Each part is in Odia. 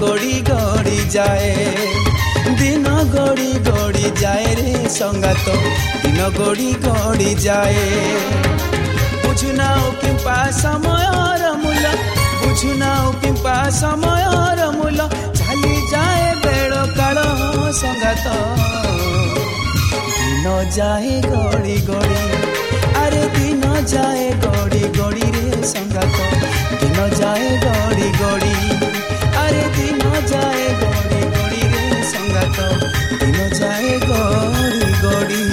ଦିନ ଗଡ଼ି ଗଡ଼ି ଯାଏ ଦିନ ଗଡ଼ି ଗଡ଼ି ଯାଏ ରେ ସଙ୍ଗାତ ଦିନ ଗଡ଼ି ଗଡ଼ି ଯାଏ ବୁଝୁନାଉ କିମ୍ପା ସମୟର ମୂଲ ବୁଝୁନାଉ କିମ୍ପା ସମୟର ମୂଲ ଚାଲି ଯାଏ ବେଳ କାଳ ସଙ୍ଗାତ ଦିନ ଯାଏ ଗଡ଼ି ଗଡ଼ି ଆରେ ଦିନ ଯାଏ ଗଡ଼ି ଗଡ଼ିରେ ସଙ୍ଗାତ ଦିନ ଯାଏ ଗଡ଼ି ଗଡ଼ି ଆରେ ଦିନ ଯାଏ ଗଡ଼ି ଗଡ଼ିରେ ସଙ୍ଗାତ ଦିନ ଯାଏ ଗଡ଼ି ଗଡ଼ି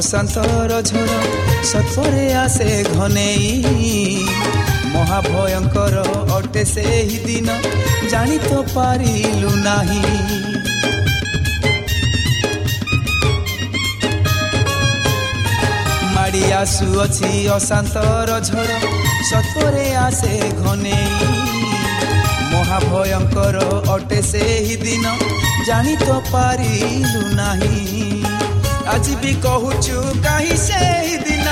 ଆସୁଅଛି ଅଶାନ୍ତର ଝଡ଼ ସତରେ ଆସେ ଘନେଇ ମହାଭୟଙ୍କର ଅଟେ ସେହି ଦିନ ଜାଣି ତ ପାରିଲୁ ନାହିଁ ମାଡ଼ି ଆସୁଅଛି ଅଶାନ୍ତର ଝଡ଼ ସତରେ ଆସେ ଘନେଇ ମହାଭୟଙ୍କର ଅଟେ ସେହି ଦିନ ଜାଣି ତ ପାରିଲୁ ନାହିଁ ଆଜି ବି କହୁଛୁ କାହିଁ ସେହି ଦିନ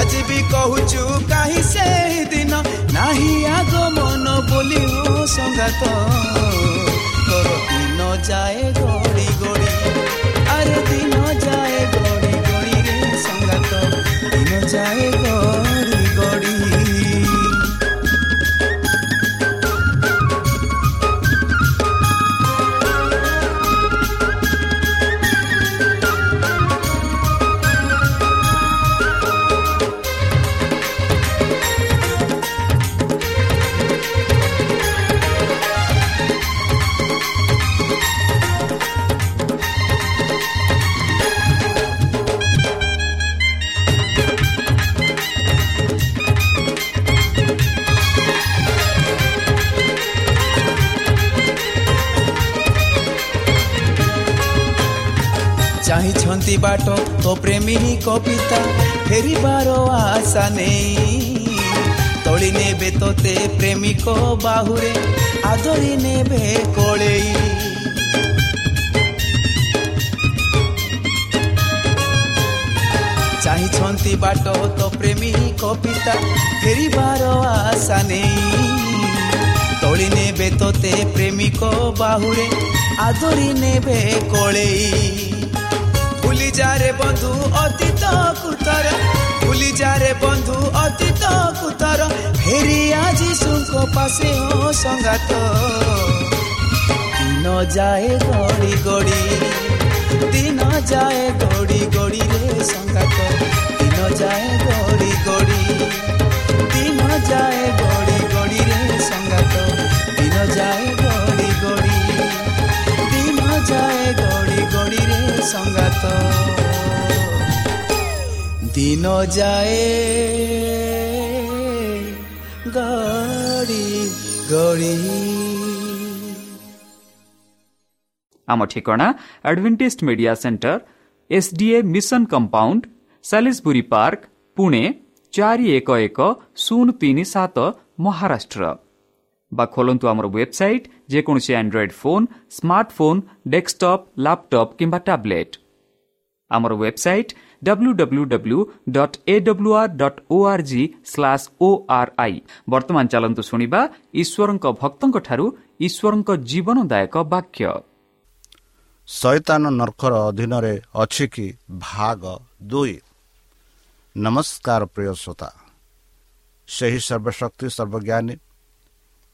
ଆଜି ବି କହୁଛୁ କାହିଁ ସେହି ଦିନ ନାହିଁ ଆଗ ମନ ବୋଲି ଓ ସଙ୍ଗାତ ତୋର ଦିନ ଯାଏ ଗଡ଼ି ଗଡ଼ି ଆରେ ଦିନ ଯାଏ ଗଡ଼ି ଗଡ଼ିରେ ସଙ୍ଗାତ ଦିନ ଯାଏ ଗଡ଼ି ଗଡ଼ି ଚାହିଁଛନ୍ତି ବାଟ ତୋ ପ୍ରେମୀ କବିତା ଫେରିବାର ଆଶା ନେଇ। ତଳି ନେବେ ତୋତେ ପ୍ରେମିକ ବାହୁରେ ଆଦରି ନେବେ କଳେଇ। ଚାହିଁଛନ୍ତି ବାଟ ତୋ ପ୍ରେମୀ କବିତା ଫେରିବାର ଆଶା ନେଇ। ତଳି ନେବେ ତୋତେ ପ୍ରେମିକ ବାହୁରେ ଆଦରି ନେବେ କଳେଇ। ଭୁଲି ଯାରେ ବନ୍ଧୁ ଅତୀତ କୁତର ଭୁଲି ଯାରେ ବନ୍ଧୁ ଅତୀତ କୁତର ଫେରି ଆଜି ସୁଙ୍କ ପାଶେ ଓ ସଙ୍ଗାତ ଦିନ ଯାଏ ଗଡ଼ି ଗଡ଼ି ଦିନ ଯାଏ ଗଡ଼ି ଗଡ଼ିରେ ସଙ୍ଗାତ ଦିନ ଯାଏ ଗଡ଼ି ଗଡ଼ି ଦିନ ଯାଏ ଗଡ଼ି ଗଡ଼ିରେ ସଙ୍ଗାତ ଦିନ ଯାଏ ଗଡ଼ି ଗଡ଼ି ଆମ ଠିକଣା Adventist media centre SDA mission compound Salisbury park Pune ଚାରି ଏକ ଏକ ଶୂନ ତିନି ସାତ ମହାରାଷ୍ଟ୍ର ବା ଖୋଲନ୍ତୁ ଆମର ୱେବସାଇଟ୍ ଯେକୌଣସି android phone smartphone desktop laptop କିମ୍ବା ଟ୍ୟାବ୍ଲେଟ୍ ଆମର website W W W dot A W R dot O R G slash O R I ବର୍ତ୍ତମାନ ଚାଲନ୍ତୁ ଶୁଣିବା ଈଶ୍ୱରଙ୍କ ଭକ୍ତଙ୍କଠାରୁ ଈଶ୍ୱରଙ୍କ ଜୀବନଦାୟକ ବାକ୍ୟ। ଶୈତାନ ନର୍କର ଅଧୀନରେ ଅଛି କି ଭାଗ ଦୁଇ। ନମସ୍କାର ପ୍ରିୟ ଶ୍ରୋତା। ସେହି ସର୍ବଶକ୍ତି ସର୍ବଜ୍ଞାନୀ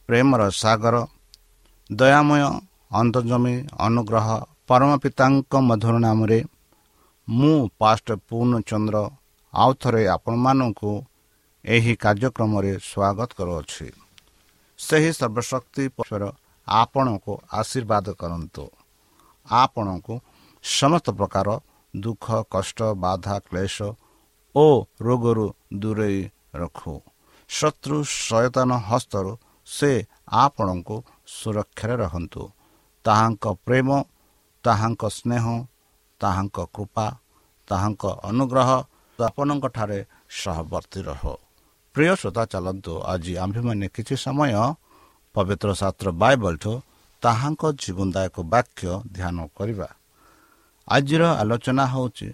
ପ୍ରେମର ସାଗର ଦୟାମୟ ଅନ୍ତର୍ଜମୀ ଅନୁଗ୍ରହ ପରମ ପିତାଙ୍କ ମଧୁର ନାମରେ ମୁଁ ପାଷ୍ଟ ପୂର୍ଣ୍ଣଚନ୍ଦ୍ର ଆଉ ଥରେ ଆପଣମାନଙ୍କୁ ଏହି କାର୍ଯ୍ୟକ୍ରମରେ ସ୍ୱାଗତ କରୁଅଛି। ସେହି ସର୍ବଶକ୍ତି ପକ୍ଷର ଆପଣଙ୍କୁ ଆଶୀର୍ବାଦ କରନ୍ତୁ। ଆପଣଙ୍କୁ ସମସ୍ତ ପ୍ରକାର ଦୁଃଖ କଷ୍ଟ ବାଧା କ୍ଲେଶ ଓ ରୋଗରୁ ଦୂରେଇ ରଖୁ। ଶତ୍ରୁ ସଚେତନ ହସ୍ତରୁ ସେ ଆପଣଙ୍କୁ ସୁରକ୍ଷାରେ ରହନ୍ତୁ। ତାହାଙ୍କ ପ୍ରେମ ତାହାଙ୍କ ସ୍ନେହ ତାହାଙ୍କ କୃପା ତାହାଙ୍କ ଅନୁଗ୍ରହ ଆପଣଙ୍କଠାରେ ସହବର୍ତ୍ତୀ ରହ। ପ୍ରିୟ ଶ୍ରୋତା ଚାଲନ୍ତୁ ଆଜି ଆମ୍ଭେମାନେ କିଛି ସମୟ ପବିତ୍ର ଶାସ୍ତ୍ର ବାଇବଲଠୁ ତାହାଙ୍କ ଜୀବନଦାୟକ ବାକ୍ୟ ଧ୍ୟାନ କରିବା। ଆଜିର ଆଲୋଚନା ହେଉଛି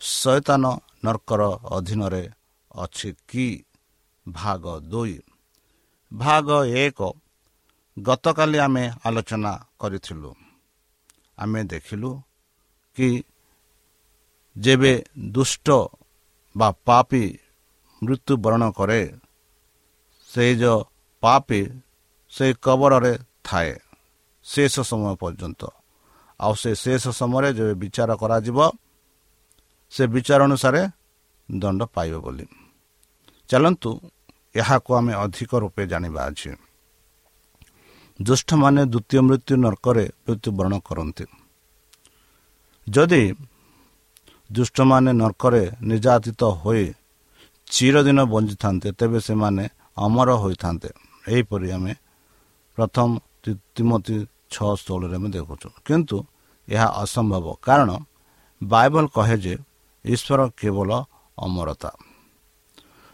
ଶୈତାନ ନର୍କର ଅଧୀନରେ ଅଛି କି? ଭାଗ ଦୁଇ। ଭାଗ ଏକ ଗତକାଲି ଆମେ ଆଲୋଚନା କରିଥିଲୁ। ଆମେ ଦେଖିଲୁ କି ଯେବେ ଦୁଷ୍ଟ ବା ପାପି ମୃତ୍ୟୁବରଣ କରେ ସେଇ ଯେଉଁ ପାପି ସେଇ କବରରେ ଥାଏ ଶେଷ ସମୟ ପର୍ଯ୍ୟନ୍ତ। ଆଉ ସେ ଶେଷ ସମୟରେ ଯେବେ ବିଚାର କରାଯିବ ସେ ବିଚାର ଅନୁସାରେ ଦଣ୍ଡ ପାଇବ ବୋଲି। ଚାଲନ୍ତୁ ଏହାକୁ ଆମେ ଅଧିକ ରୂପେ ଜାଣିବା ଅଛି। ଜ୍ୟେଷ୍ଠମାନେ ଦ୍ୱିତୀୟ ମୃତ୍ୟୁ ନର୍କରେ ମୃତ୍ୟୁବରଣ କରନ୍ତି। ଯଦି ଦୁଷ୍ଟମାନେ ନର୍କରେ ନିର୍ଯାତିତ ହୋଇ ଚିରଦିନ ବଞ୍ଚିଥାନ୍ତେ ତେବେ ସେମାନେ ଅମର ହୋଇଥାନ୍ତେ। ଏହିପରି ଆମେ ପ୍ରଥମ ତିମତି ଛଅ ଷୋହଳରେ ଆମେ ଦେଖୁଛୁ। କିନ୍ତୁ ଏହା ଅସମ୍ଭବ। କାରଣ ବାଇବଲ କହେ ଯେ ଈଶ୍ୱର କେବଳ ଅମରତା।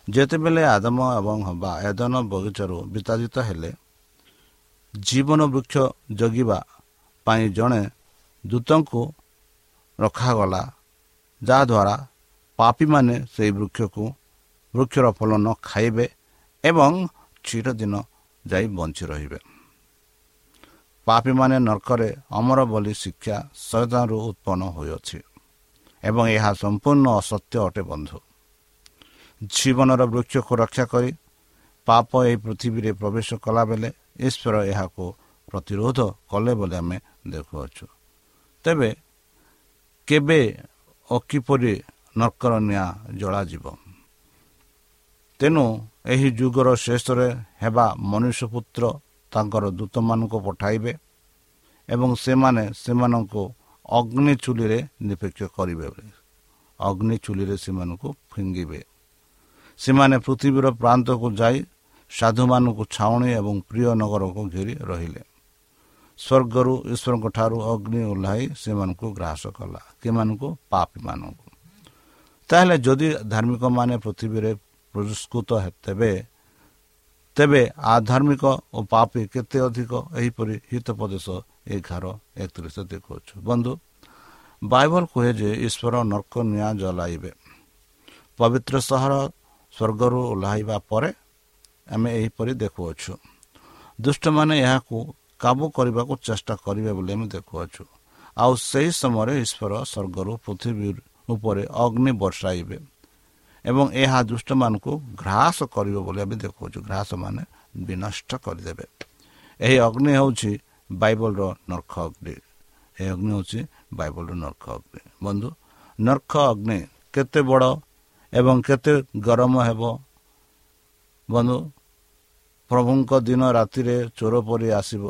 ଯେତେବେଳେ ଆଦମ ଏବଂ ବା ଏଦନ ବଗିଚାରୁ ବିତାଜିତ ହେଲେ ଜୀବନ ବୃକ୍ଷ ଜଗିବା ପାଇଁ ଜଣେ ଦୂତଙ୍କୁ ରଖାଗଲା ଯାହାଦ୍ୱାରା ପାପୀମାନେ ସେହି ବୃକ୍ଷକୁ ବୃକ୍ଷର ଫଳ ନ ଖାଇବେ ଏବଂ ଚିରଦିନ ଯାଇ ବଞ୍ଚି ରହିବେ ପାପୀମାନେ ନର୍କରେ ଅମର ବୋଲି ଶିକ୍ଷା ସୈତାନରୁ ଉତ୍ପନ୍ନ ହୋଇଅଛି ଏବଂ ଏହା ସମ୍ପୂର୍ଣ୍ଣ ଅସତ୍ୟ ଅଟେ ବନ୍ଧୁ ଜୀବନର ବୃକ୍ଷକୁ ରକ୍ଷା କରି ପାପ ଏହି ପୃଥିବୀରେ ପ୍ରବେଶ କଲାବେଳେ ଈଶ୍ୱର ଏହାକୁ ପ୍ରତିରୋଧ କଲେ ବୋଲି ଆମେ ଦେଖୁଅଛୁ ତେବେ କେବେ ଓ କିପରି ନର୍କର ନିଆଁ ଜଳାଯିବ ତେଣୁ ଏହି ଯୁଗର ଶେଷରେ ହେବା ମନୁଷ୍ୟପୁତ୍ର ତାଙ୍କର ଦୂତମାନଙ୍କୁ ପଠାଇବେ ଏବଂ ସେମାନେ ସେମାନଙ୍କୁ ଅଗ୍ନି ଚୁଲିରେ ନିପେକ୍ଷ କରିବେ ଅଗ୍ନି ଚୁଲିରେ ସେମାନଙ୍କୁ ଫିଙ୍ଗିବେ। ସେମାନେ ପୃଥିବୀର ପ୍ରାନ୍ତକୁ ଯାଇ ସାଧୁମାନଙ୍କୁ ଛାଉଣି ଏବଂ ପ୍ରିୟ ନଗରକୁ ଘେରି ରହିଲେ। ସ୍ୱର୍ଗରୁ ଈଶ୍ୱରଙ୍କ ଠାରୁ ଅଗ୍ନି ଓହ୍ଲାଇ ସେମାନଙ୍କୁ ଗ୍ରାସ କଲା। କେମାନଙ୍କୁ? ପାପୀମାନଙ୍କୁ। ତାହେଲେ ଯଦି ଧାର୍ମିକମାନେ ପୃଥିବୀରେ ପୁରସ୍କୃତ ତେବେ ତେବେ ଆଧାର୍ମିକ ଓ ପାପୀ କେତେ ଅଧିକ? ଏହିପରି ହିତୋପଦେଶ ଏଗାର ଏକତିରିଶ ଦେଖାଉଛୁ। ବନ୍ଧୁ ବାଇବଲ କୁହେ ଯେ ଈଶ୍ୱର ନର୍କ ନିଆଁ ଜଲାଇବେ। ପବିତ୍ର ସହର ସ୍ୱର୍ଗରୁ ଓହ୍ଲାଇବା ପରେ ଆମେ ଏହିପରି ଦେଖୁଅଛୁ। ଦୁଷ୍ଟମାନେ ଏହାକୁ କାବୁ କରିବାକୁ ଚେଷ୍ଟା କରିବେ ବୋଲି ଆମେ ଦେଖୁଅଛୁ। ଆଉ ସେହି ସମୟରେ ଈଶ୍ୱର ସ୍ୱର୍ଗରୁ ପୃଥିବୀ ଉପରେ ଅଗ୍ନି ବର୍ଷାଇବେ ଏବଂ ଏହା ଦୁଷ୍ଟମାନଙ୍କୁ ଘ୍ରାସ କରିବ ବୋଲି ଆମେ ଦେଖୁଅଛୁ। ଘ୍ରାସ ମାନେ ବିନଷ୍ଟ କରିଦେବେ। ଏହି ଅଗ୍ନି ହେଉଛି ବାଇବଲର ନର୍ଖ ଅଗ୍ନି। ଏହି ଅଗ୍ନି ହେଉଛି ବାଇବଲର ନର୍ଖ ଅଗ୍ନି। ବନ୍ଧୁ ନର୍ଖ ଅଗ୍ନି କେତେ ବଡ଼ ଏବଂ କେତେ ଗରମ ହେବ? ବନ୍ଧୁ ପ୍ରଭୁଙ୍କ ଦିନ ରାତିରେ ଚୋର ପରି ଆସିବ।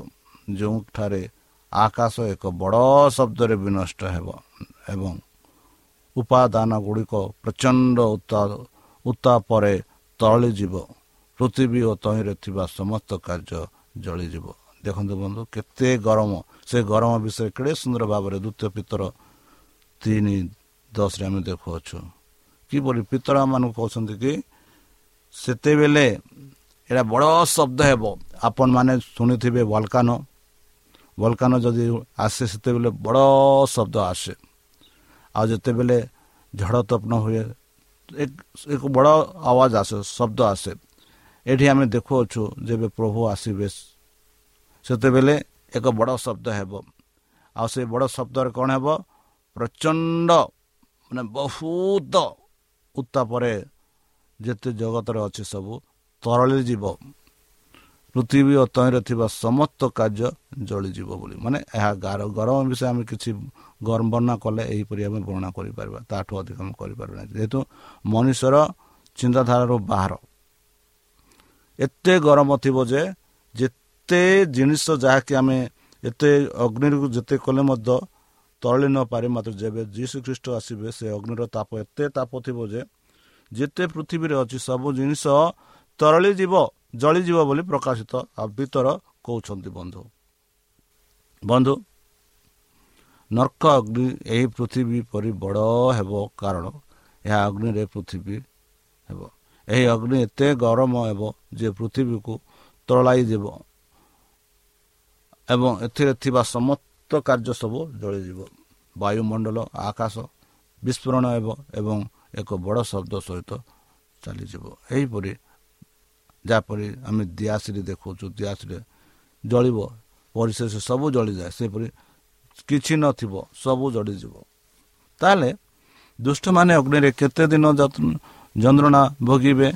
ଯେଉଁଠାରେ ଆକାଶ ଏକ ବଡ଼ ଶବ୍ଦରେ ବିନଷ୍ଟ ହେବ ଏବଂ ଉପାଦାନ ଗୁଡ଼ିକ ପ୍ରଚଣ୍ଡ ଉତ୍ତାପରେ ତଳିଯିବ ପୃଥିବୀ ଓ ତହିଁରେ ଥିବା ସମସ୍ତ କାର୍ଯ୍ୟ ଜଳିଯିବ। ଦେଖନ୍ତୁ ବନ୍ଧୁ କେତେ ଗରମ। ସେ ଗରମ ବିଷୟରେ କେଡ଼େ ସୁନ୍ଦର ଭାବରେ ଦ୍ୱିତୀୟ ପିତର ତିନି ଦଶରେ ଆମେ ଦେଖୁଅଛୁ। କିପରି ପିତର ମାନଙ୍କୁ କହୁଛନ୍ତି କି ସେତେବେଳେ ଏଇଟା ବଡ଼ ଶବ୍ଦ ହେବ। ଆପଣମାନେ ଶୁଣିଥିବେ ବଲକାନ ବଲକାନ ଯଦି ଆସେ ସେତେବେଳେ ବଡ଼ ଶବ୍ଦ ଆସେ। ଆଉ ଯେତେବେଳେ ଝଡ଼ ତପ୍ନ ହୁଏ ଏକ ବଡ଼ ଆୱାଜ ଆସେ ଶବ୍ଦ ଆସେ। ଏଠି ଆମେ ଦେଖୁଅଛୁ ଯେବେ ପ୍ରଭୁ ଆସିବେ ସେତେବେଳେ ଏକ ବଡ଼ ଶବ୍ଦ ହେବ। ଆଉ ସେ ବଡ଼ ଶବ୍ଦରେ କ'ଣ ହେବ? ପ୍ରଚଣ୍ଡ ମାନେ ବହୁତ ଉତ୍ତାପରେ ଯେତେ ଜଗତରେ ଅଛି ସବୁ ତରଳି ଯିବ। ପୃଥିବୀ ଓ ତହିଁରେ ଥିବା ସମସ୍ତ କାର୍ଯ୍ୟ ଜଳିଯିବ ବୋଲି। ମାନେ ଏହା ଗରମ ବିଷୟ ଆମେ କିଛି ଗରମ ବର୍ଣ୍ଣନା କଲେ ଏହିପରି ଆମେ ବର୍ଣ୍ଣନା କରିପାରିବା। ତାଠୁ ଅଧିକ ଆମେ କରିପାରିବା ନାହିଁ। ଯେହେତୁ ମଣିଷର ଚିନ୍ତାଧାରାରୁ ବାହାର। ଏତେ ଗରମ ଥିବ ଯେ ଯେତେ ଜିନିଷ ଯାହାକି ଆମେ ଏତେ ଅଗ୍ନିରୁ ଯେତେ କଲେ ମଧ୍ୟ ତରଳି ନପାରେ ମାତ୍ର ଯେବେ ଯୀଶୁ ଖ୍ରୀଷ୍ଟ ଆସିବେ ସେ ଅଗ୍ନିର ତାପ ଏତେ ତାପ ଥିବ ଯେ ଯେତେ ପୃଥିବୀରେ ଅଛି ସବୁ ଜିନିଷ ତରଳି ଯିବ ଜଳିଯିବ ବୋଲି ପ୍ରକାଶିତ ଭିତର କହୁଛନ୍ତି ବନ୍ଧୁ। ବନ୍ଧୁ ନର୍କ ଅଗ୍ନି ଏହି ପୃଥିବୀ ପରି ବଡ଼ ହେବ କାରଣ ଏହା ଅଗ୍ନିରେ ପୃଥିବୀ ହେବ। ଏହି ଅଗ୍ନି ଏତେ ଗରମ ହେବ ଯେ ପୃଥିବୀକୁ ତରଳାଇ ଦେବ ଏବଂ ଏଥିରେ ଥିବା ସମସ୍ତ କାର୍ଯ୍ୟ ସବୁ ଜଳିଯିବ। ବାୟୁମଣ୍ଡଳ ଆକାଶ ବିସ୍ଫୋରଣ ହେବ ଏବଂ ଏକ ବଡ଼ ଶବ୍ଦ ସହିତ ଚାଲିଯିବ। ଏହିପରି ଯାହାପରି ଆମେ ଦିଆସିରେ ଦେଖାଉଛୁ ଦିଆସିରେ ଜଳିବ ପରିଶେଷ ସବୁ ଜଳିଯାଏ ସେପରି କିଛି ନଥିବ ସବୁ ଜଳିଯିବ। ତାହେଲେ ଦୁଷ୍ଟମାନେ ଅଗ୍ନିରେ କେତେ ଦିନ ଯନ୍ତ୍ରଣା ଭୋଗିବେ?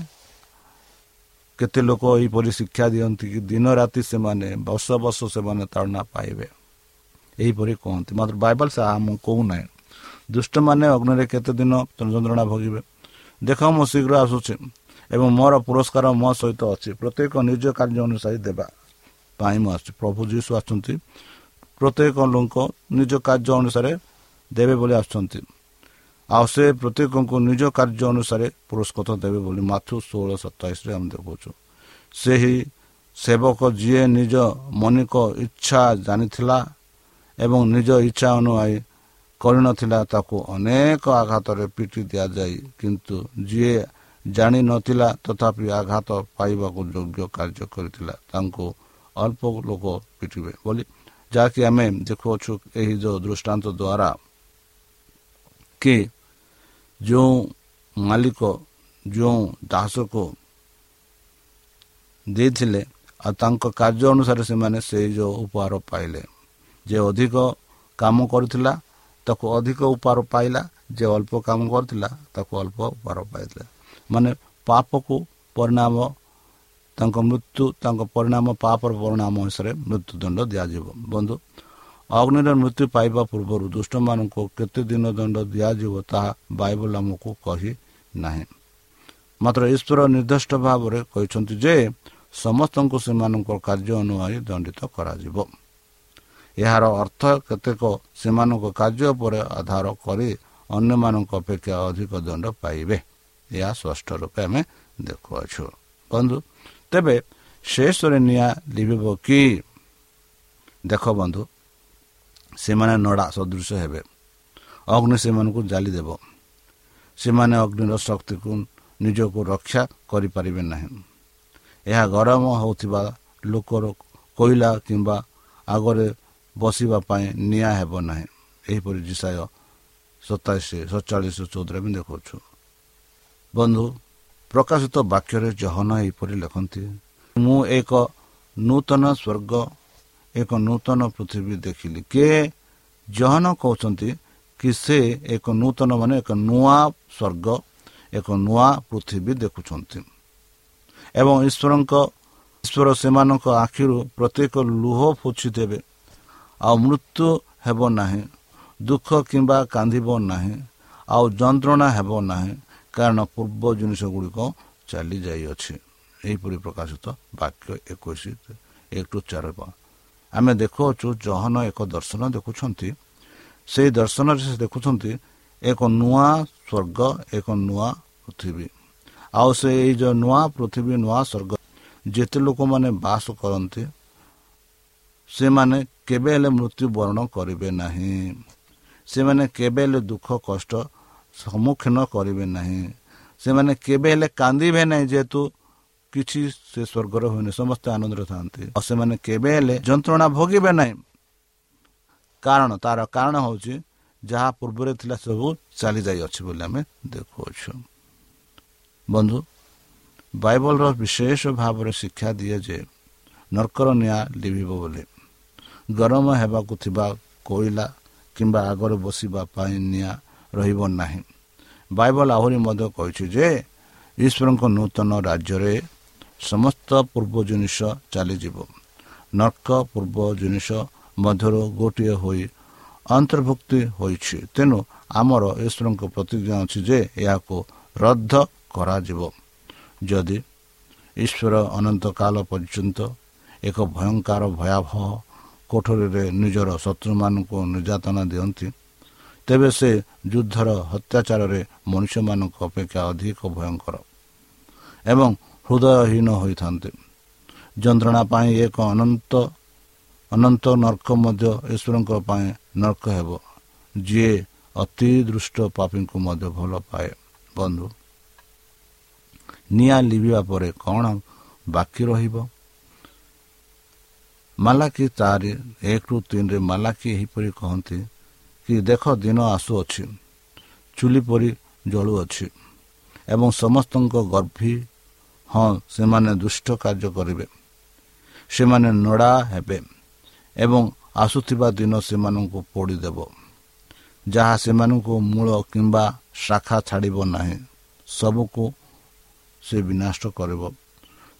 କେତେ ଲୋକ ଏହିପରି ଶିକ୍ଷା ଦିଅନ୍ତି କି ଦିନ ରାତି ସେମାନେ ବର୍ଷ ବର୍ଷ ସେମାନେ ତାଳନା ପାଇବେ? ଏହିପରି କୁହନ୍ତି। ମାତ୍ର ବାଇବଲ ସେ ମୁଁ କହୁନାହିଁ। ଦୁଷ୍ଟମାନେ ଅଗ୍ନିରେ କେତେ ଦିନ ଯନ୍ତ୍ରଣା ଭୋଗିବେ? ଦେଖ ମୁଁ ଶୀଘ୍ର ଆସୁଛି। ଏବଂ ମୋର ପୁରସ୍କାର ମୋ ସହିତ ଅଛି। ପ୍ରତ୍ୟେକ ନିଜ କାର୍ଯ୍ୟ ଅନୁସାରେ ଦେବା ପାଇଁ ମୁଁ ଆସୁଛି। ପ୍ରଭୁ ଯୀଶୁ ଆସୁଛନ୍ତି। ପ୍ରତ୍ୟେକ ଲୋକ ନିଜ କାର୍ଯ୍ୟ ଅନୁସାରେ ଦେବେ ବୋଲି ଆସୁଛନ୍ତି। ଆଉ ସେ ପ୍ରତ୍ୟେକଙ୍କୁ ନିଜ କାର୍ଯ୍ୟ ଅନୁସାରେ ପୁରସ୍କୃତ ଦେବେ ବୋଲି ମାଥୁ ଷୋହଳ ସତାଇଶରେ ଆମେ ଦେଖୁଛୁ। ସେହି ସେବକ ଯିଏ ନିଜ ମନିକ ଇଚ୍ଛା ଜାଣିଥିଲା ଏବଂ ନିଜ ଇଚ୍ଛା ଅନୁଯାୟୀ କରିନଥିଲା ତାକୁ ଅନେକ ଆଘାତରେ ପିଟି ଦିଆଯାଇ କିନ୍ତୁ ଯିଏ ଜାଣିନଥିଲା ତଥାପି ଆଘାତ ପାଇବାକୁ ଯୋଗ୍ୟ କାର୍ଯ୍ୟ କରିଥିଲା। ତାଙ୍କୁ ଅଳ୍ପ ଲୋକ ପିଟିବେ ବୋଲି। ଯାହାକି ଆମେ ଦେଖୁଅଛୁ ଏହି ଯେଉଁ ଦୃଷ୍ଟାନ୍ତ ଦ୍ୱାରା କି ଯେଉଁ ମାଲିକ ଯେଉଁ ଦାସକୁ ଦେଇଥିଲେ ଆଉ ତାଙ୍କ କାର୍ଯ୍ୟ ଅନୁସାରେ ସେମାନେ ସେଇ ଯେଉଁ ଉପହାର ପାଇଲେ। ଯେ ଅଧିକ କାମ କରିଥିଲା ତାକୁ ଅଧିକ ଉପହାର ପାଇଲା ଯେ ଅଳ୍ପ କାମ କରିଥିଲା ତାକୁ ଅଳ୍ପ ଉପହାର ପାଇଥିଲା। ମାନେ ପାପକୁ ପରିଣାମ ତାଙ୍କ ମୃତ୍ୟୁ ତାଙ୍କ ପରିଣାମ ପାପର ପରିଣାମ ଅନୁସାରେ ମୃତ୍ୟୁଦଣ୍ଡ ଦିଆଯିବ। ବନ୍ଧୁ ଅଗ୍ନିର ମୃତ୍ୟୁ ପାଇବା ପୂର୍ବରୁ ଦୁଷ୍ଟମାନଙ୍କୁ କେତେ ଦିନ ଦଣ୍ଡ ଦିଆଯିବ ତାହା ବାଇବଲ ଆମକୁ କହି ନାହିଁ। ମାତ୍ର ଈଶ୍ୱର ନିର୍ଦ୍ଦିଷ୍ଟ ଭାବରେ କହିଛନ୍ତି ଯେ ସମସ୍ତଙ୍କୁ ସେମାନଙ୍କ କାର୍ଯ୍ୟ ଅନୁଯାୟୀ ଦଣ୍ଡିତ କରାଯିବ। ଏହାର ଅର୍ଥ କେତେକ ସେମାନଙ୍କ କାର୍ଯ୍ୟ ଉପରେ ଆଧାର କରି ଅନ୍ୟମାନଙ୍କ ଅପେକ୍ଷା ଅଧିକ ଦଣ୍ଡ ପାଇବେ। ଏହା ସ୍ପଷ୍ଟ ରୂପେ ଆମେ ଦେଖୁଅଛୁ ବନ୍ଧୁ ତେବେ ଶେଷରେ ନିଆଁ ଲିଭିବ କି ଦେଖ ବନ୍ଧୁ ସେମାନେ ନଡ଼ା ସଦୃଶ ହେବେ ଅଗ୍ନି ସେମାନଙ୍କୁ ଜାଲିଦେବ ସେମାନେ ଅଗ୍ନିର ଶକ୍ତିକୁ ନିଜକୁ ରକ୍ଷା କରିପାରିବେ ନାହିଁ ଏହା ଗରମ ହେଉଥିବା ଲୋକର କୋଇଲା କିମ୍ବା ଆଗରେ ବସିବା ପାଇଁ ନିଆଁ ହେବ ନାହିଁ। ଏହିପରି ଜିସାୟ ସତାଇଶ ସତଚାଳିଶ ଚଉଦରେ ଆମେ ଦେଖାଉଛୁ ବନ୍ଧୁ ପ୍ରକାଶିତ ବାକ୍ୟରେ ଜହନ ଏହିପରି ଲେଖନ୍ତି ମୁଁ ଏକ ନୂତନ ସ୍ୱର୍ଗ ଏକ ନୂତନ ପୃଥିବୀ ଦେଖିଲି। କିଏ ଜହନ କହୁଛନ୍ତି କି ସେ ଏକ ନୂତନ ମାନେ ଏକ ନୂଆ ସ୍ୱର୍ଗ ଏକ ନୂଆ ପୃଥିବୀ ଦେଖୁଛନ୍ତି। ଏବଂ ଈଶ୍ୱରଙ୍କ ଈଶ୍ୱର ସେମାନଙ୍କ ଆଖିରୁ ପ୍ରତ୍ୟେକ ଲୁହ ପୋଛି ଦେବେ। ଆଉ ମୃତ୍ୟୁ ହେବ ନାହିଁ ଦୁଃଖ କିମ୍ବା କାନ୍ଦିବ ନାହିଁ ଆଉ ଯନ୍ତ୍ରଣା ହେବ ନାହିଁ କାରଣ ପୂର୍ବ ଜିନିଷ ଗୁଡ଼ିକ ଚାଲିଯାଇଅଛି। ଏହିପରି ପ୍ରକାଶିତ ବାକ୍ୟ ଏକୋଇଶ ଏକ ଟୁ ଚାରି ଆମେ ଦେଖୁଅଛୁ ଜହନ ଏକ ଦର୍ଶନ ଦେଖୁଛନ୍ତି। ସେହି ଦର୍ଶନରେ ସେ ଦେଖୁଛନ୍ତି ଏକ ନୂଆ ସ୍ୱର୍ଗ ଏକ ନୂଆ ପୃଥିବୀ। ଆଉ ସେ ଏଇ ଯେଉଁ ନୂଆ ପୃଥିବୀ ନୂଆ ସ୍ୱର୍ଗ ଯେତେ ଲୋକମାନେ ବାସ କରନ୍ତି ସେମାନେ କେବେ ହେଲେ ମୃତ୍ୟୁବରଣ କରିବେ ନାହିଁ। ସେମାନେ କେବେ ହେଲେ ଦୁଃଖ କଷ୍ଟ ସମ୍ମୁଖୀନ କରିବେ ନାହିଁ। ସେମାନେ କେବେ ହେଲେ କାନ୍ଦିବେ ନାହିଁ ଯେହେତୁ କିଛି ସେ ସ୍ୱର୍ଗର ହୁଏନି ସମସ୍ତେ ଆନନ୍ଦରେ ଥାନ୍ତି ଆଉ ସେମାନେ କେବେ ହେଲେ ଯନ୍ତ୍ରଣା ଭୋଗିବେ ନାହିଁ। କାରଣ ତାର କାରଣ ହେଉଛି ଯାହା ପୂର୍ବରେ ଥିଲା ସବୁ ଚାଲି ଯାଇଅଛି ବୋଲି ଆମେ ଦେଖୁଅଛୁ। ବନ୍ଧୁ ବାଇବଲର ବିଶେଷ ଭାବରେ ଶିକ୍ଷା ଦିଏ ଯେ ନର୍କର ନିଆଁ ଲିଭିବ ବୋଲି। ଗରମ ହେବାକୁ ଥିବା କୋଇଲା କିମ୍ବା ଆଗରେ ବସିବା ପାଇଁ ନିଆଁ ରହିବ ନାହିଁ ବାଇବଲ ଆହୁରି ମଧ୍ୟ କହିଛି ଯେ ଈଶ୍ୱରଙ୍କ ନୂତନ ରାଜ୍ୟରେ ସମସ୍ତ ପୂର୍ବ ଜିନିଷ ଚାଲିଯିବ। ନର୍କ ପୂର୍ବ ଜିନିଷ ମଧ୍ୟରୁ ଗୋଟିଏ ହୋଇ ଅନ୍ତର୍ଭୁକ୍ତି ହୋଇଛି। ତେଣୁ ଆମର ଈଶ୍ୱରଙ୍କ ପ୍ରତିଜ୍ଞା ଅଛି ଯେ ଏହାକୁ ରଦ୍ଦ କରାଯିବ। ଯଦି ଈଶ୍ୱର ଅନନ୍ତ କାଳ ପର୍ଯ୍ୟନ୍ତ ଏକ ଭୟଙ୍କର ଭୟାବହ କୋଠରୀରେ ନିଜର ଶତ୍ରୁମାନଙ୍କୁ ନିର୍ଯାତନା ଦିଅନ୍ତି ତେବେ ସେ ଯୁଦ୍ଧର ହତ୍ୟାଚାରରେ ମଣିଷମାନଙ୍କ ଅପେକ୍ଷା ଅଧିକ ଭୟଙ୍କର ଏବଂ ହୃଦୟହୀନ ହୋଇଥାନ୍ତି। ଯନ୍ତ୍ରଣା ପାଇଁ ଏକ ଅନନ୍ତ ଅନନ୍ତ ନର୍କ ମଧ୍ୟ ଈଶ୍ୱରଙ୍କ ପାଇଁ ନର୍କ ହେବ ଯିଏ ଅତି ଦୃଷ୍ଟ ପାପୀଙ୍କୁ ମଧ୍ୟ ଭଲ ପାଏ। ବନ୍ଧୁ ନିଆଁ ଲିଭିବା ପରେ କ'ଣ ବାକି ରହିବ? ମାଲାକି ଚାରି ଏକରୁ ତିନିରେ ମାଲାକି ଏହିପରି କହନ୍ତି କି ଦେଖ ଦିନ ଆସୁଅଛି ଚୁଲି ପରି ଜଳୁଅଛି ଏବଂ ସମସ୍ତଙ୍କ ଗର୍ଭୀ ହଁ ସେମାନେ ଦୁଷ୍ଟ କାର୍ଯ୍ୟ କରିବେ। ସେମାନେ ନଡ଼ା ହେବେ ଏବଂ ଆସୁଥିବା ଦିନ ସେମାନଙ୍କୁ ପୋଡ଼ିଦେବ ଯାହା ସେମାନଙ୍କୁ ମୂଳ କିମ୍ବା ଶାଖା ଛାଡ଼ିବ ନାହିଁ। ସବୁକୁ ସେ ବିନାଶ କରିବ।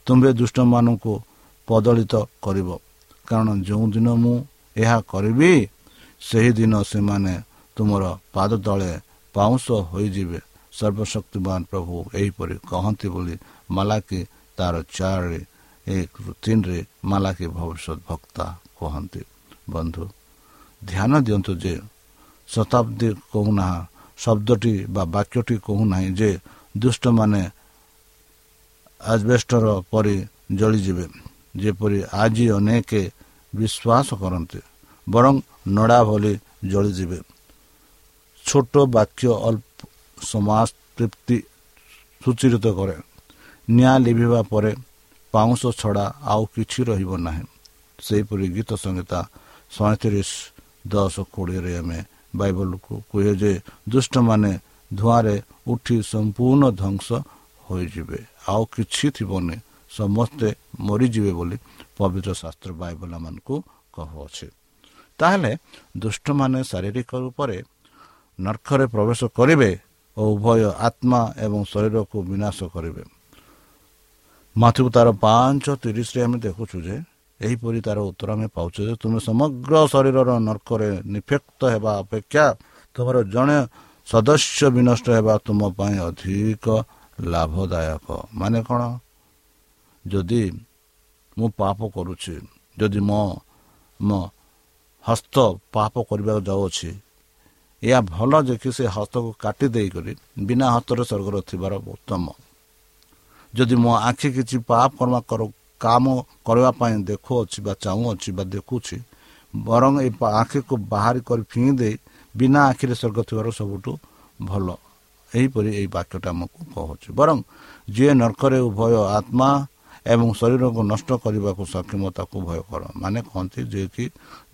ତୁମ୍ଭେ ଦୁଷ୍ଟମାନଙ୍କୁ ପଦଳିତ କରିବ କାରଣ ଯେଉଁଦିନ ମୁଁ ଏହା କରିବି ସେହିଦିନ ସେମାନେ ତୁମର ପାଦ ତଳେ ପାଉଁଶ ହୋଇଯିବେ। ସର୍ବଶକ୍ତିମାନ ପ୍ରଭୁ ଏହିପରି କହନ୍ତି ବୋଲି ମାଲାକି ତାର ଚାରି ଏକ ତିନିରେ ମାଲାକି ଭବିଷ୍ୟତ ଭକ୍ତା କହନ୍ତି। ବନ୍ଧୁ ଧ୍ୟାନ ଦିଅନ୍ତୁ ଯେ ଶତାବ୍ଦୀ କହୁନାହା ଶବ୍ଦଟି ବା ବାକ୍ୟଟି କହୁନାହିଁ ଯେ ଦୁଷ୍ଟମାନେ ଆଜବେଷ୍ଟର ପରି ଜଳିଯିବେ। ଯେପରି ଆଜି ଅନେକ ବିଶ୍ୱାସ କରନ୍ତି। ବରଂ ନଡ଼ା ଭଳି ଜଳିଯିବେ। ଛୋଟ ବାକ୍ୟ ଅଳ୍ପ ସମାଜ ତୃପ୍ତି ସୁଚିରିତ କରେ। ନିଆଁ ଲିଭିବା ପରେ ପାଉଁଶ ଛଡ଼ା ଆଉ କିଛି ରହିବ ନାହିଁ। ସେହିପରି ଗୀତ ସଂହିତା ସଇଁତିରିଶ ଦଶ କୋଡ଼ିଏରେ ଆମେ ବାଇବଲକୁ କୁହେ ଯେ ଦୁଷ୍ଟମାନେ ଧୂଆଁରେ ଉଠି ସମ୍ପୂର୍ଣ୍ଣ ଧ୍ୱଂସ ହୋଇଯିବେ। ଆଉ କିଛି ଥିବନି ସମସ୍ତେ ମରିଯିବେ ବୋଲି ପବିତ୍ର ଶାସ୍ତ୍ର ବାଇବଲ ମାନଙ୍କୁ କହୁଅଛି। ତାହେଲେ ଦୁଷ୍ଟମାନେ ଶାରୀରିକ ରୂପରେ ନର୍କରେ ପ୍ରବେଶ କରିବେ ଓ ଉଭୟ ଆତ୍ମା ଏବଂ ଶରୀରକୁ ବିନାଶ କରିବେ। ମାଥୁ ତାର ପାଞ୍ଚ ତିରିଶରେ ଆମେ ଦେଖୁଛୁ ଯେ ଏହିପରି ତାର ଉତ୍ତର ଆମେ ପାଉଛୁ ଯେ ତୁମେ ସମଗ୍ର ଶରୀରର ନର୍କରେ ନିଫେକ୍ତ ହେବା ଅପେକ୍ଷା ତୁମର ଜଣେ ସଦସ୍ୟ ବିନଷ୍ଟ ହେବା ତୁମ ପାଇଁ ଅଧିକ ଲାଭଦାୟକ। ମାନେ କ'ଣ? ଯଦି ମୁଁ ପାପ କରୁଛି ଯଦି ମୋ ମୋ ହସ୍ତ ପାପ କରିବାକୁ ଯାଉଅଛି ଏହା ଭଲ ଯେ କି ସେ ହସ୍ତକୁ କାଟି ଦେଇକରି ବିନା ହସ୍ତରେ ସ୍ୱର୍ଗର ଥିବାର ଉତ୍ତମ। ଯଦି ମୋ ଆଖି କିଛି ପାପ କର୍ମା କର କାମ କରିବା ପାଇଁ ଦେଖୁଅଛି ବା ଚାହୁଁଅଛି ବା ଦେଖୁଛି ବରଂ ଏ ଆଖିକୁ ବାହାରି କରି ଫିଙ୍ଗି ଦେଇ ବିନା ଆଖିରେ ସ୍ୱର୍ଗ ଥିବାର ସବୁଠୁ ଭଲ। ଏହିପରି ଏହି ବାକ୍ୟଟା ଆମକୁ କହୁଛି। ବରଂ ଯିଏ ନର୍କରେ ଉଭୟ ଆତ୍ମା ଏବଂ ଶରୀରକୁ ନଷ୍ଟ କରିବାକୁ ସକ୍ଷମ ତାକୁ ଭୟ କର। ମାନେ କହନ୍ତି ଯେ କି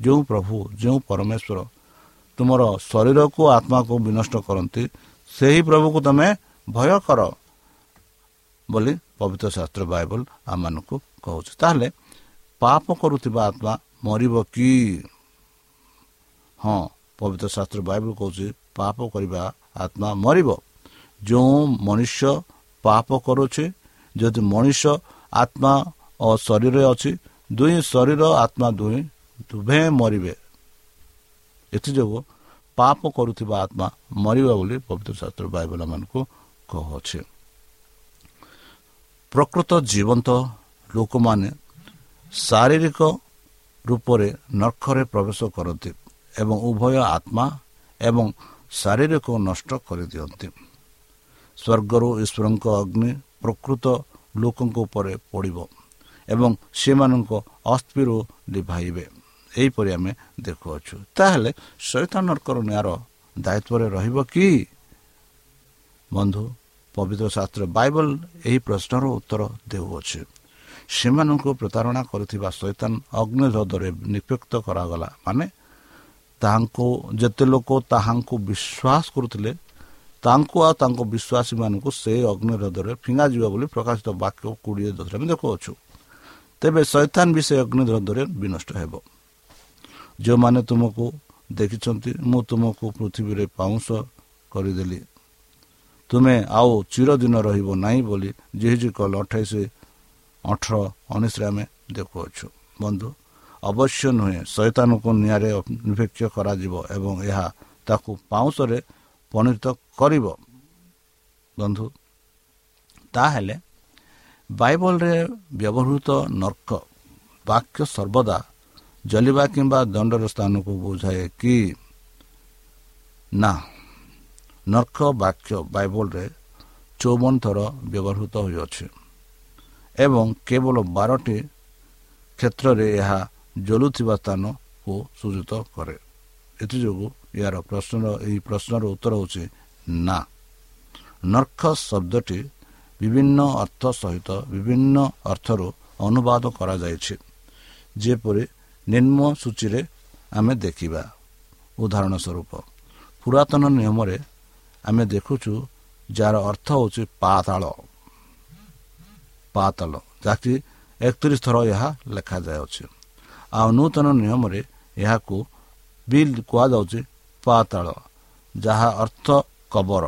ଯେଉଁ ପ୍ରଭୁ ଯେଉଁ ପରମେଶ୍ୱର ତୁମର ଶରୀରକୁ ଆତ୍ମାକୁ ବିନଷ୍ଟ କରନ୍ତି ସେହି ପ୍ରଭୁକୁ ତୁମେ ଭୟ କର ବୋଲି ପବିତ୍ର ଶାସ୍ତ୍ର ବାଇବଲ ଆମମାନଙ୍କୁ କହୁଛି। ତାହେଲେ ପାପ କରୁଥିବା ଆତ୍ମା ମରିବ କି? ହଁ ପବିତ୍ର ଶାସ୍ତ୍ର ବାଇବଲ କହୁଛି ପାପ କରିବା ଆତ୍ମା ମରିବ। ଯେଉଁ ମନୁଷ୍ୟ ପାପ କରୁଛି ଯଦି ମଣିଷ ଆତ୍ମା ଓ ଶରୀରରେ ଅଛି ଦୁଇ ଶରୀର ଆତ୍ମା ଦୁହେଁ ଦୁହେଁ ମରିବେ ଏଥିଯୋଗୁଁ ପାପ କରୁଥିବା ଆତ୍ମା ମରିବ ବୋଲି ପବିତ୍ର ଶାସ୍ତ୍ର ବାଇବଲ ମାନଙ୍କୁ କହୁଅଛି ପ୍ରକୃତ ଜୀବନ୍ତ ଲୋକମାନେ ଶାରୀରିକ ରୂପରେ ନର୍ଖରେ ପ୍ରବେଶ କରନ୍ତି ଏବଂ ଉଭୟ ଆତ୍ମା ଏବଂ ଶାରୀରିକ ନଷ୍ଟ କରିଦିଅନ୍ତି। ସ୍ୱର୍ଗରୁ ଈଶ୍ୱରଙ୍କ ଅଗ୍ନି ପ୍ରକୃତ ଲୋକଙ୍କ ଉପରେ ପଡ଼ିବ ଏବଂ ସେମାନଙ୍କ ଅସ୍ଥିରୁ ଲିଭାଇବେ। ଏହିପରି ଆମେ ଦେଖୁଅଛୁ। ତାହେଲେ ଶୈତାନଙ୍କର ନ୍ୟାୟର ଦାୟିତ୍ୱରେ ରହିବ କି? ବନ୍ଧୁ ପବିତ୍ର ଶାସ୍ତ୍ର ବାଇବଲ ଏହି ପ୍ରଶ୍ନର ଉତ୍ତର ଦେଉଅଛି। ସେମାନଙ୍କୁ ପ୍ରତାରଣା କରିଥିବା ଶୈତାନ ଅଗ୍ନିରୋଧରେ ନିପକ୍ତ କରାଗଲା। ମାନେ ତାହାଙ୍କୁ ଯେତେ ଲୋକ ତାହାଙ୍କୁ ବିଶ୍ୱାସ କରୁଥିଲେ ତାଙ୍କୁ ଆଉ ତାଙ୍କ ବିଶ୍ୱାସୀମାନଙ୍କୁ ସେ ଅଗ୍ନିରୋଧରେ ଫିଙ୍ଗାଯିବ ବୋଲି ପ୍ରକାଶିତ ବାକ୍ୟ କୋଡ଼ିଏ ଦଶରେ ଆମେ ଦେଖୁଅଛୁ। ତେବେ ଶୈତାନ ବି ସେ ଅଗ୍ନିରୋଧରେ ବିନଷ୍ଟ ହେବ। ଯେଉଁମାନେ ତୁମକୁ ଦେଖିଛନ୍ତି ମୁଁ ତୁମକୁ ପୃଥିବୀରେ ପାଉଁଶ କରିଦେଲି। ତୁମେ ଆଉ ଚିରଦିନ ରହିବ ନାହିଁ ବୋଲି ଯେହେଜୁ କଲ ଅଠେଇଶ ଅଠର ଉଣେଇଶରେ ଆମେ ଦେଖୁଅଛୁ। ବନ୍ଧୁ ଅବଶ୍ୟ ନୁହେଁ ଶୈତାନକୁ ନିଆଁରେ ନିପେକ୍ଷ କରାଯିବ ଏବଂ ଏହା ତାକୁ ପାଉଁଶରେ ପରିଣତ କରିବ। ବନ୍ଧୁ ତାହେଲେ ବାଇବଲରେ ବ୍ୟବହୃତ ନର୍କ ବାକ୍ୟ ସର୍ବଦା ଜଲିବା କିମ୍ବା ଦଣ୍ଡର ସ୍ଥାନକୁ ବୁଝାଏ କି? ନା ନର୍କ ବାକ୍ୟ ବାଇବଲରେ ଚଉବନ ଥର ବ୍ୟବହୃତ ହୋଇଅଛି ଏବଂ କେବଳ ବାରଟି କ୍ଷେତ୍ରରେ ଏହା ଜଳୁଥିବା ସ୍ଥାନକୁ ସୂଚିତ କରେ। ଏଥିଯୋଗୁଁ ଏହାର ପ୍ରଶ୍ନର ଏହି ପ୍ରଶ୍ନର ଉତ୍ତର ହେଉଛି ନା। ନର୍କ ଶବ୍ଦଟି ବିଭିନ୍ନ ଅର୍ଥ ସହିତ ବିଭିନ୍ନ ଅର୍ଥରୁ ଅନୁବାଦ କରାଯାଇଛି। ଯେପରି ନିମ୍ନ ସୂଚୀରେ ଆମେ ଦେଖିବା। ଉଦାହରଣ ସ୍ୱରୂପ ପୁରାତନ ନିୟମରେ ଆମେ ଦେଖୁଛୁ ଯାହାର ଅର୍ଥ ହେଉଛି ପାତାଳ। ପାତାଳ ଯାହାକି ଏକତିରିଶ ଥର ଏହା ଲେଖାଯାଉଛି। ଆଉ ନୂତନ ନିୟମରେ ଏହାକୁ ବିଲ୍ କୁହାଯାଉଛି ପାତାଳ ଯାହା ଅର୍ଥ କବର।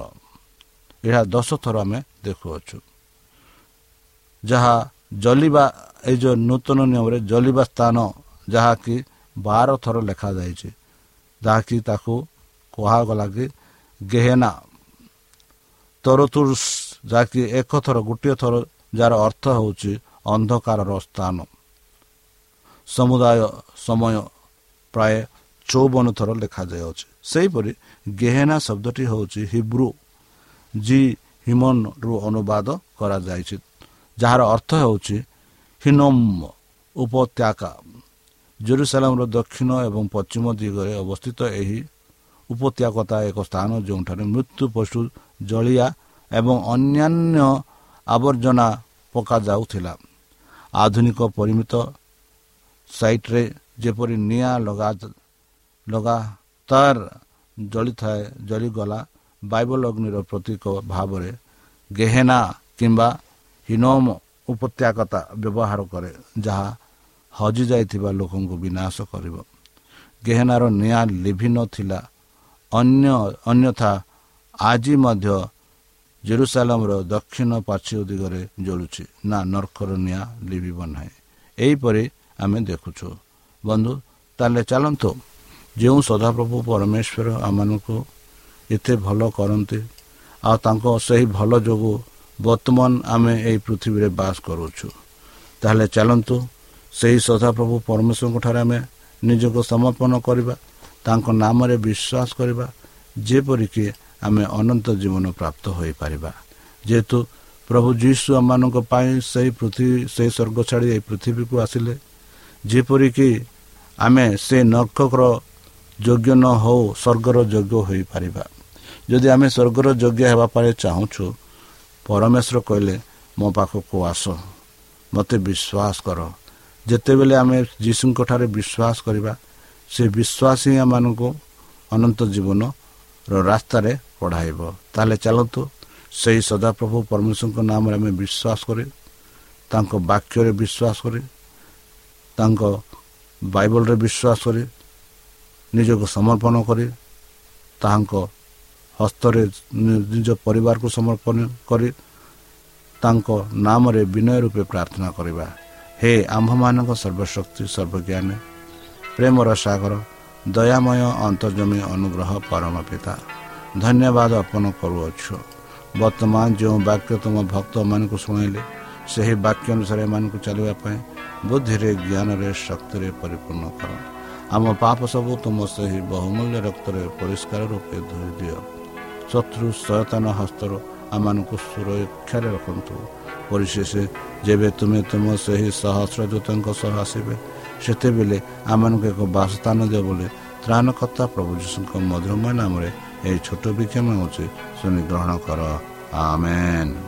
ଏହା ଦଶ ଥର ଆମେ ଦେଖୁଅଛୁ। ଯାହା ଜଲିବା ଏଇ ଯେଉଁ ନୂତନ ନିୟମରେ ଜଲିବା ସ୍ଥାନ ଯାହାକି ବାର ଥର ଲେଖାଯାଇଛି ଯାହାକି ତାକୁ କୁହାଗଲା କି ଗେହେନା ତରତୁର୍ସ ଯାହାକି ଏକ ଥର ଗୋଟିଏ ଥର ଯାହାର ଅର୍ଥ ହେଉଛି ଅନ୍ଧକାରର ସ୍ଥାନ। ସମୁଦାୟ ସମୟ ପ୍ରାୟ ଚଉବନ ଥର ଲେଖାଯାଇଅଛି ସେହିପରି ଗେହେନା ଶବ୍ଦଟି ହେଉଛି ହିବ୍ରୁ ଜି ହିମନରୁ ଅନୁବାଦ କରାଯାଇଛି ଯାହାର ଅର୍ଥ ହେଉଛି ହିନୋମ ଉପତ୍ୟାକା। ଜେରୁସାଲାମର ଦକ୍ଷିଣ ଏବଂ ପଶ୍ଚିମ ଦିଗରେ ଅବସ୍ଥିତ ଏହି ଉପତ୍ୟାକତା ଏକ ସ୍ଥାନ ଯେଉଁଠାରେ ମୃତ୍ୟୁ ପଶୁ ଜଳିଆ ଏବଂ ଅନ୍ୟାନ୍ୟ ଆବର୍ଜନା ପକାଯାଉଥିଲା। ଆଧୁନିକ ପରିମିତ ସାଇଟ୍ରେ ଯେପରି ନିଆଁ ଲଗା ଲଗାତାର ଜଳିଥାଏ ଜଳିଗଲା ବାଇବଲ ଅଗ୍ନିର ପ୍ରତୀକ ଭାବରେ। ଗେହେନା କିମ୍ବା ହିନୋମ ଉପତ୍ୟାକତା ବ୍ୟବହାର କରେ ଯାହା ହଜିଯାଇଥିବା ଲୋକଙ୍କୁ ବିନାଶ କରିବ। ଗେହେନାର ନିଆଁ ଲିଭି ନଥିଲା ଅନ୍ୟ ଅନ୍ୟଥା ଆଜି ମଧ୍ୟ ଜେରୁସାଲାମର ଦକ୍ଷିଣ ପାର୍ଶ୍ୱ ଦିଗରେ ଜଳୁଛି। ନା ନର୍କର ନିଆଁ ଲିଭିବ ନାହିଁ। ଏହିପରି ଆମେ ଦେଖୁଛୁ। ବନ୍ଧୁ ତାହେଲେ ଚାଲନ୍ତୁ। ଯେଉଁ ସଦାପ୍ରଭୁ ପରମେଶ୍ୱର ଆମମାନଙ୍କୁ ଏତେ ଭଲ କରନ୍ତି ଆଉ ତାଙ୍କ ସେହି ଭଲ ଯୋଗୁଁ ବର୍ତ୍ତମାନ ଆମେ ଏହି ପୃଥିବୀରେ ବାସ କରୁଛୁ ତାହେଲେ ଚାଲନ୍ତୁ ସେହି ସଦାପ୍ରଭୁ ପରମେଶ୍ୱରଙ୍କଠାରେ ଆମେ ନିଜକୁ ସମର୍ପଣ କରିବା ତାଙ୍କ ନାମରେ ବିଶ୍ୱାସ କରିବା ଯେପରିକି ଆମେ ଅନନ୍ତ ଜୀବନ ପ୍ରାପ୍ତ ହୋଇପାରିବା। ଯେହେତୁ ପ୍ରଭୁ ଯୀଶୁ ଆମମାନଙ୍କ ପାଇଁ ସେହି ପୃଥିବୀ ସେହି ସ୍ୱର୍ଗ ଛାଡ଼ି ଏହି ପୃଥିବୀକୁ ଆସିଲେ ଯେପରିକି ଆମେ ସେ ନର୍କର ଯୋଗ୍ୟ ନ ହେଉ ସ୍ୱର୍ଗର ଯୋଗ୍ୟ ହୋଇପାରିବା। ଯଦି ଆମେ ସ୍ୱର୍ଗର ଯୋଗ୍ୟ ହେବା ପାଇଁ ଚାହୁଁଛୁ ପରମେଶ୍ୱର କହିଲେ ମୋ ପାଖକୁ ଆସ ମୋତେ ବିଶ୍ୱାସ କର। ଯେତେବେଳେ ଆମେ ଯୀଶୁଙ୍କଠାରେ ବିଶ୍ୱାସ କରିବା ସେ ବିଶ୍ୱାସ ହିଁ ଆମମାନଙ୍କୁ ଅନନ୍ତ ଜୀବନର ରାସ୍ତାରେ ପଢ଼ାଇବ। ତାହେଲେ ଚାଲନ୍ତୁ ସେହି ସଦାପ୍ରଭୁ ପରମେଶ୍ୱରଙ୍କ ନାମରେ ଆମେ ବିଶ୍ୱାସ କରି ତାଙ୍କ ବାକ୍ୟରେ ବିଶ୍ୱାସ କରି ତାଙ୍କ ବାଇବଲରେ ବିଶ୍ୱାସ କରି ନିଜକୁ ସମର୍ପଣ କରି ତାହାଙ୍କ ହସ୍ତରେ ନିଜ ପରିବାରକୁ ସମର୍ପଣ କରି ତାଙ୍କ ନାମରେ ବିନୟ ରୂପେ ପ୍ରାର୍ଥନା କରିବା। ହେ ଆମ୍ଭମାନଙ୍କ ସର୍ବଶକ୍ତି ସର୍ବଜ୍ଞାନୀ ପ୍ରେମର ସାଗର ଦୟାମୟ ଅନ୍ତର୍ଜମୀ ଅନୁଗ୍ରହ ପରମ ପିତା ଧନ୍ୟବାଦ ଅର୍ପଣ କରୁଅଛୁ। ବର୍ତ୍ତମାନ ଯେଉଁ ବାକ୍ୟ ତୁମ ଭକ୍ତମାନଙ୍କୁ ଶୁଣାଇଲେ ସେହି ବାକ୍ୟ ଅନୁସାରେ ଏମାନଙ୍କୁ ଚାଲିବା ପାଇଁ ବୁଦ୍ଧିରେ ଜ୍ଞାନରେ ଶକ୍ତିରେ ପରିପୂର୍ଣ୍ଣ କର। ଆମ ପାପ ସବୁ ତୁମ ସେହି ବହୁମୂଲ୍ୟ ରକ୍ତରେ ପରିଷ୍କାର ରୂପେ ଧୋଇ ଦିଅ। ଶତ୍ରୁ ସଚେତନ ହସ୍ତରୁ ଆମମାନଙ୍କୁ ସୁରକ୍ଷାରେ ରଖନ୍ତୁ। ପରିଶେଷ ଯେବେ ତୁମେ ତୁମ ସେହି ସହସ୍ର ଦୂତଙ୍କ ସହ ଆସିବେ ସେତେବେଳେ ଆମମାନଙ୍କୁ ଏକ ବାସସ୍ଥାନ ଦିଅ ବୋଲି ତ୍ରାଣକର୍ତ୍ତା ପ୍ରଭୁ ଯୀଶୁଙ୍କ ମଧୁରମୟ ନାମରେ ଏହି ଛୋଟ ବିକ୍ଷମ ହେଉଛି ଶୁଣି ଗ୍ରହଣ କର। ଆମେନ୍।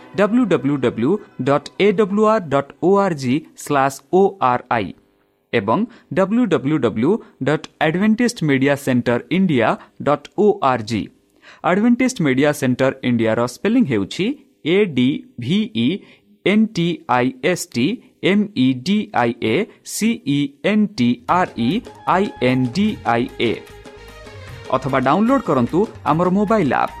W W W dot A W R dot O R G slash O R I ଏବଂ W W W dot Adventist media centre India dot O R G Adventist media centre ଇଣ୍ଡିଆର ସ୍ପେଲିଂ ହେଉଛି A D V E N T I S T M E D I A C E N T R E I N D I A ଅଥବା ଡାଉନଲୋଡ୍ କରନ୍ତୁ ଆମର ମୋବାଇଲ୍ ଆପ୍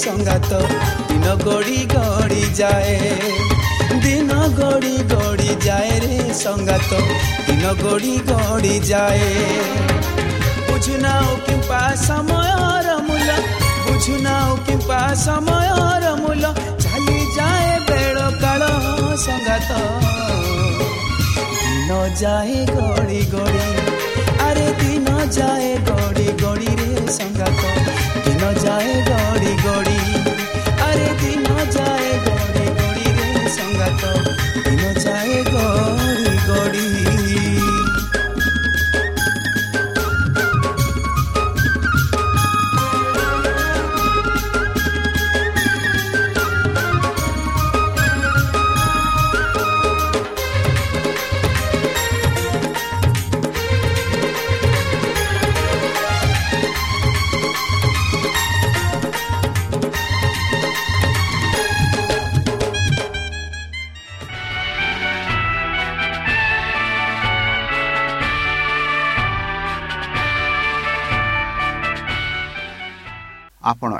ଯାଏ ରେ ସଙ୍ଗାତ ଦିନ ଗଡ଼ି ଗଡ଼ି ଯାଏ ଦିନ ଗଡ଼ି ଗଡ଼ି ଯାଏ ରେ ସଙ୍ଗାତ ଦିନ ଗଡ଼ି ଗଡ଼ି ଯାଏ ବୁଝୁନାଉ କିମ୍ବା ସମୟର ମୂଲ ବୁଝୁନାଉ କିମ୍ବା ସମୟର ମୂଲ ଚାଲିଯାଏ ବେଳ କାଳ ସଙ୍ଗାତ ଦିନ ଯାଏ ଗଡ଼ି ଗଡ଼ି ଆରେ ଦିନ ଯାଏ ଗଡ଼ି ଗଡ଼ିରେ ସଙ୍ଗାତ ଦିନ ଯାଏ ଗଡ଼ି ଗଡ଼ି ଆରେ ଦିନ ଯାଏ ଗଡ଼ି ଗଡ଼ିରେ ସଙ୍ଗାତ ଦିନ ଯାଏ ଗଡ଼ି ଗଡ଼ି ଆପଣ